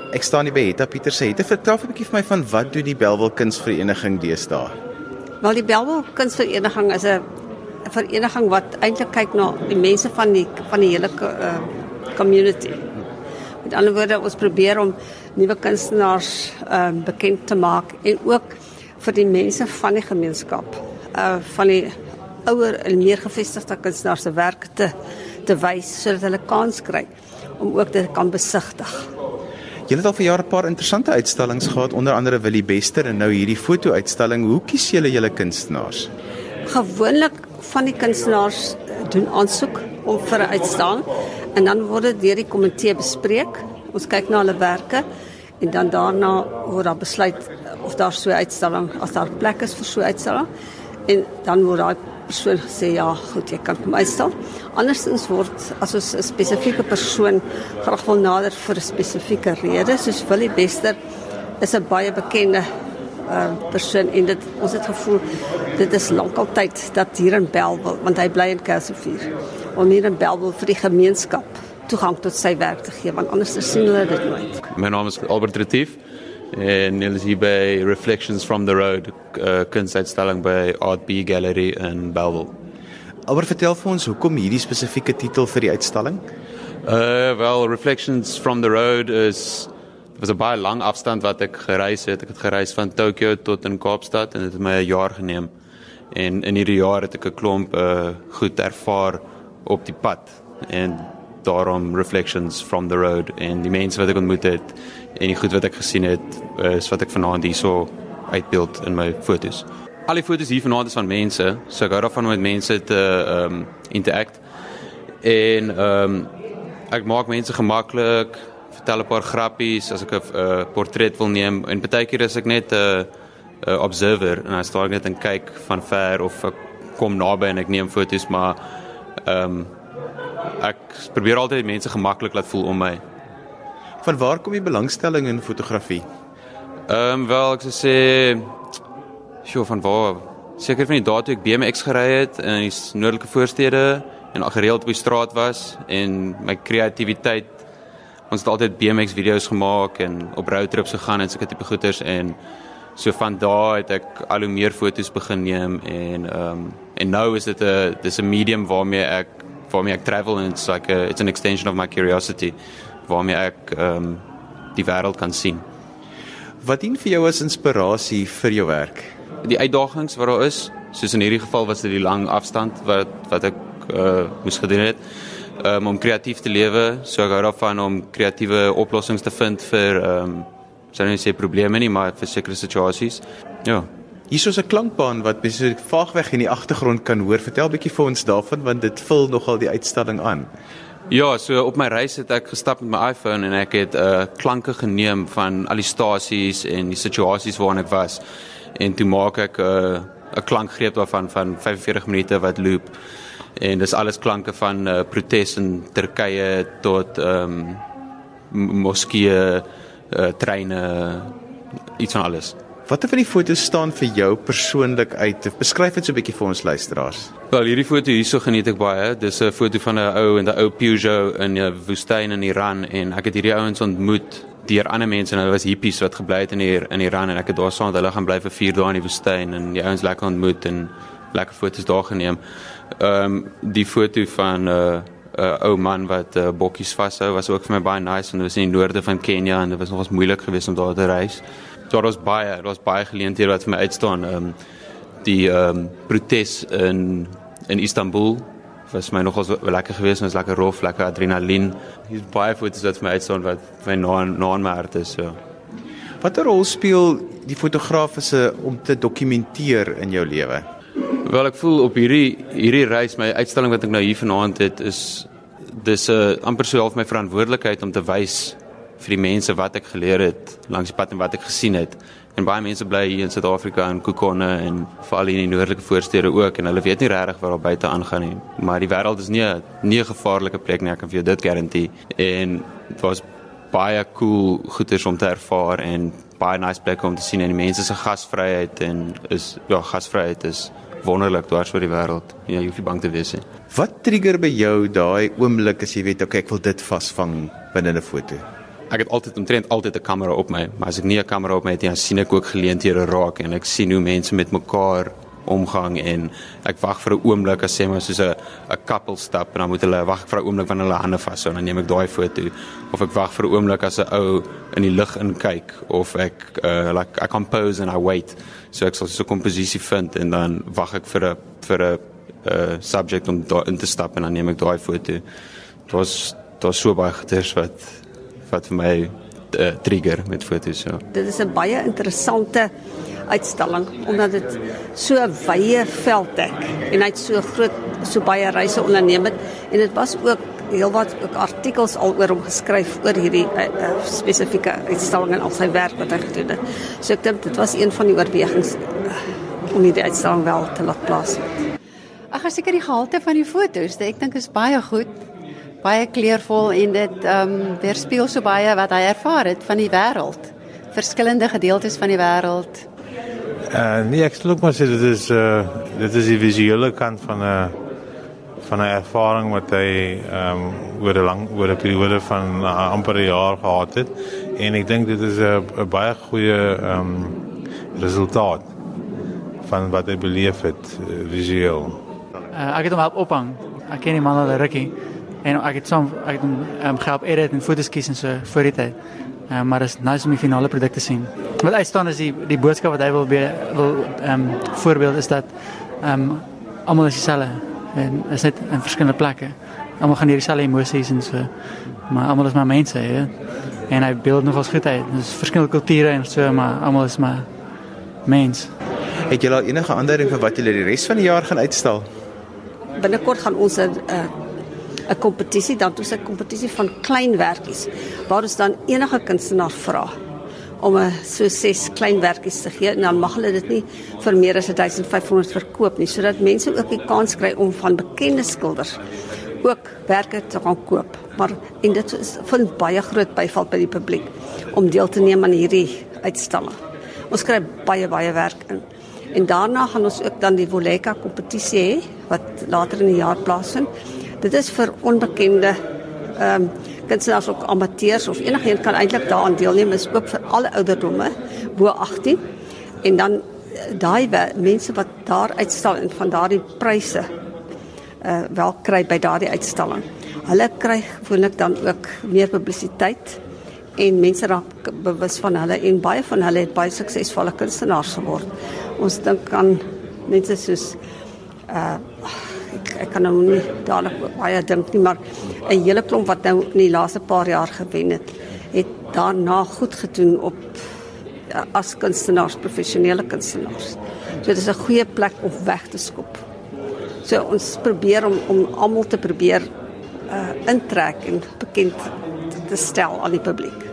Ek staan hier by Hetta Pieter sê, "Het vertel 'n bietjie vir my van wat doen die Belwel Kunsvereniging deesdae?" Wel die Belwel Kunsvereniging is 'n vereniging wat eintlik kyk na die mense van die van die hele uh, community. Met ander woorde, ons probeer om nuwe kunstenaars uh, bekend te maak en ook vir die mense van die gemeenskap, uh van die ouer en meer gevestigde kunstenaars se werk te te wys sodat hulle kans kry om ook dit kan besigtig. Julle het al vir jare 'n paar interessante uitstallings gehad, onder andere Willie Bester en nou hierdie foto-uitstalling. Hoe kies julle julle kunstenaars? Gewoonlik van die kunstenaars eh, doen aansoek om vir 'n uitstalling en dan word dit deur die komitee bespreek. Ons kyk na hulle werke en dan daarna word daar besluit of daar so 'n uitstalling as daar plek is vir so 'n uitstalling en dan word daai persoon gesê ja, goed, jy kan kom uitstel. Andersins word as ons 'n spesifieke persoon graag wil nader vir 'n spesifieke rede, soos Willie Bester is 'n baie bekende uh, persoon en dit ons het gevoel dit is lankal tyd dat hier in Belwel, want hy bly in Kersivier, om hier in Belwel vir die gemeenskap toegang tot sy werk te gee, want anders sien hulle dit nooit. My naam is Albert Retief en hulle is hier by Reflections from the Road uh, kunstuitstalling by Art B Gallery in Bellville. Maar vertel vir ons hoekom hierdie spesifieke titel vir die uitstalling? Uh well Reflections from the Road is was 'n baie lang afstand wat ek gereis het. Ek het gereis van Tokyo tot in Kaapstad en dit het my 'n jaar geneem. En in hierdie jaar het ek 'n klomp uh goed ervaar op die pad en daarom Reflections from the Road en die mense wat ek ontmoet het en die goed wat ek gesien het is wat ek vanaand hierso uitbeeld in my fotos. Al die fotos hier vanaand is van mense, so ek hou daarvan om met mense te ehm um, interact. En ehm um, ek maak mense gemaklik, vertel 'n paar grappies as ek 'n uh, portret wil neem en baie keer is ek net 'n uh, uh, observer en dan staan ek net en kyk van ver of ek kom naby en ek neem fotos, maar ehm um, ek probeer altyd mense gemaklik laat voel om my. Van waar kom die belangstelling in fotografie? Ehm um, wel ek sou sê sjoe van waar seker van die dae toe ek BMX gery het in die noordelike voorstede en gereeld op die straat was en my kreatiwiteit ons het altyd BMX video's gemaak en op roadtrips gegaan en sulke tipe goeters en so van daai het ek al hoe meer fotos begin neem en ehm um, en nou is dit 'n dis 'n medium waarmee ek waarmee ek travel and it's like a, it's an extension of my curiosity waarmee ek ehm um, die wêreld kan sien. Wat dien vir jou as inspirasie vir jou werk? Die uitdagings wat daar is, soos in hierdie geval was dit die lang afstand wat wat ek uh, moes gedoen het um, om kreatief te lewe. So ek hou daarvan om kreatiewe oplossings te vind vir ehm um, sou net sê probleme nie, maar vir sekere situasies. Ja. Hier is 'n klankbaan wat besig vaagweg in die agtergrond kan hoor. Vertel 'n bietjie vir ons daarvan want dit vul nogal die uitstalling aan. Ja, so op my reis het ek gestap met my iPhone en ek het uh klanke geneem van al die stasies en die situasies waarin ek was. En toe maak ek 'n uh, 'n klankgreep daarvan van 45 minute wat loop. En dis alles klanke van uh protes in Turkye tot ehm um, moskee, uh treine, iets van alles. Watter van die fotos staan vir jou persoonlik uit? Beskryf dit so 'n bietjie vir ons luisteraars. Wel, hierdie foto hierso geniet ek baie. Dis 'n foto van 'n ou in 'n ou Peugeot in 'n woestyn in Iran en ek het hierdie ouens ontmoet deur ander mense en hulle was hippies wat gebly het in hier in Iran en ek het daar saam met hulle gaan bly vir 4 dae in die woestyn en die ouens lekker ontmoet en lekker foto's daar geneem. Ehm um, die foto van 'n uh, 'n uh, ou man wat uh, bokkies vashou was ook vir my baie nice en dit was in die noorde van Kenia en dit was nogals moeilik geweest om daar te reis daar was baie daar was baie geleenthede wat vir my uitstaan. Ehm um, die ehm um, protes in in Istanbul was my nogals lekker geweest, was lekker rof, lekker adrenalien. Hier's baie foto's wat vir my uitstaan wat my na na in my hart is so. Watter rol speel die fotografiese om te dokumenteer in jou lewe? Wel ek voel op hierdie hierdie reis my uitstalling wat ek nou hier vanaand het is dis 'n uh, amper so half my verantwoordelikheid om te wys vir die mense wat ek geleer het langs die pad en wat ek gesien het. En baie mense bly hier in Suid-Afrika in Kokonne en veral in die noordelike voorstede ook en hulle weet nie regtig wat daar buite aangaan nie. Maar die wêreld is nie nie 'n gevaarlike plek nie, ek kan vir jou dit garandeer. En dit was baie cool goeders om te ervaar en baie nice plekke om te sien en die mense se gasvryheid en is ja, gasvryheid is wonderlik dwars oor die wêreld. Ja, jy hoef nie bang te wees nie. Wat trigger by jou daai oomblik as jy weet okay, ek wil dit vasvang binne 'n foto? Ek het altyd omtrent altyd 'n kamera op my, maar as ek nie 'n kamera op my het nie, dan sien ek ook geleenthede raak en ek sien hoe mense met mekaar omgang en ek wag vir 'n oomblik as sê maar soos 'n 'n couple stap en dan moet hulle wag vir 'n oomblik wanneer hulle hande vashou en dan neem ek daai foto of ek wag vir 'n oomblik as 'n ou in die lug inkyk of ek uh, like I compose and I wait so ek sal so 'n komposisie vind en dan wag ek vir 'n vir 'n uh, subject om daar in te stap en dan neem ek daai foto. Dit was was so baie geters wat wat vir my uh, trigger met fotos so. Dit is 'n baie interessante uitstalling omdat dit so 'n wye veld dek en hy het so groot so baie reise onderneem het en dit was ook heelwat ook artikels al oor hom geskryf oor hierdie uh, uh, spesifieke uitstalling en al sy werk wat hy gedoen het. So ek dink dit was een van die oorwegings uh, om hierdie uitstalling wel te laat plaasvind. Ag, seker die gehalte van die fotos, ek dink is baie goed. Baie kleurvol en dit ehm um, weerspieël so baie wat hy ervaar het van die wêreld. Verskillende gedeeltes van die wêreld. Uh, nee, ek sê ook maar sê dit is uh dit is die visuele kant van 'n uh, van 'n ervaring wat hy ehm um, oor 'n lang oor 'n periode van uh, amper 'n jaar gehad het en ek dink dit is 'n baie goeie ehm um, resultaat van wat hy beleef het uh, visueel. Uh, ek het hom help ophang. Ek ken die man al rukkie en ek het saam ek het um, gehelp edit en foto's kies en so voor die tyd. Uh, maar dit is nice om die finale produk te sien. Wat uitstaan is die die boodskap wat hy wil be, wil ehm um, voorbeeld is dat ehm um, almal is dieselfde en is net in verskillende plekke. Almal gaan hierdie selfde emosies en so. Maar almal is maar mense, ja. En hy beeld nogals goed uit. Dis verskillende kulture en so, maar almal is maar mens. Het julle al enige aandering vir wat julle die res van die jaar gaan uitstal? Binnekort gaan ons 'n 'n kompetisie dan toe 'n kompetisie van klein werkies waar ons dan enige kunstenaar vra om 'n so ses klein werkies te gee en dan mag hulle dit nie vir meer as 1500 verkoop nie sodat mense ook die kans kry om van bekende skilders ook werke te gaan koop. Maar en dit is vind baie groot byval by die publiek om deel te neem aan hierdie uitstalling. Ons kry baie baie werk in. En daarna gaan ons ook dan die Voleka kompetisie hê wat later in die jaar plaasvind. Dit is vir onbekende ehm um, kunstenaars of amateurs of enigiemand kan eintlik daaraan deelneem. Is oop vir alle ouderdomme bo 18. En dan eh, daai mense wat daar uitstal en van daardie pryse uh wel kry by daardie uitstalling. Hulle kry gewoonlik dan ook meer publisiteit en mense raak bewus van hulle en baie van hulle het baie suksesvolle kunstenaars geword. Ons dink aan mense soos uh ek, kan nou nie dadelik baie dink nie, maar 'n hele klomp wat nou in die laaste paar jaar gewen het, het daarna goed gedoen op uh, as kunstenaars, professionele kunstenaars. So dit is 'n goeie plek om weg te skop. So ons probeer om om almal te probeer uh intrek en bekend te stel aan die publiek.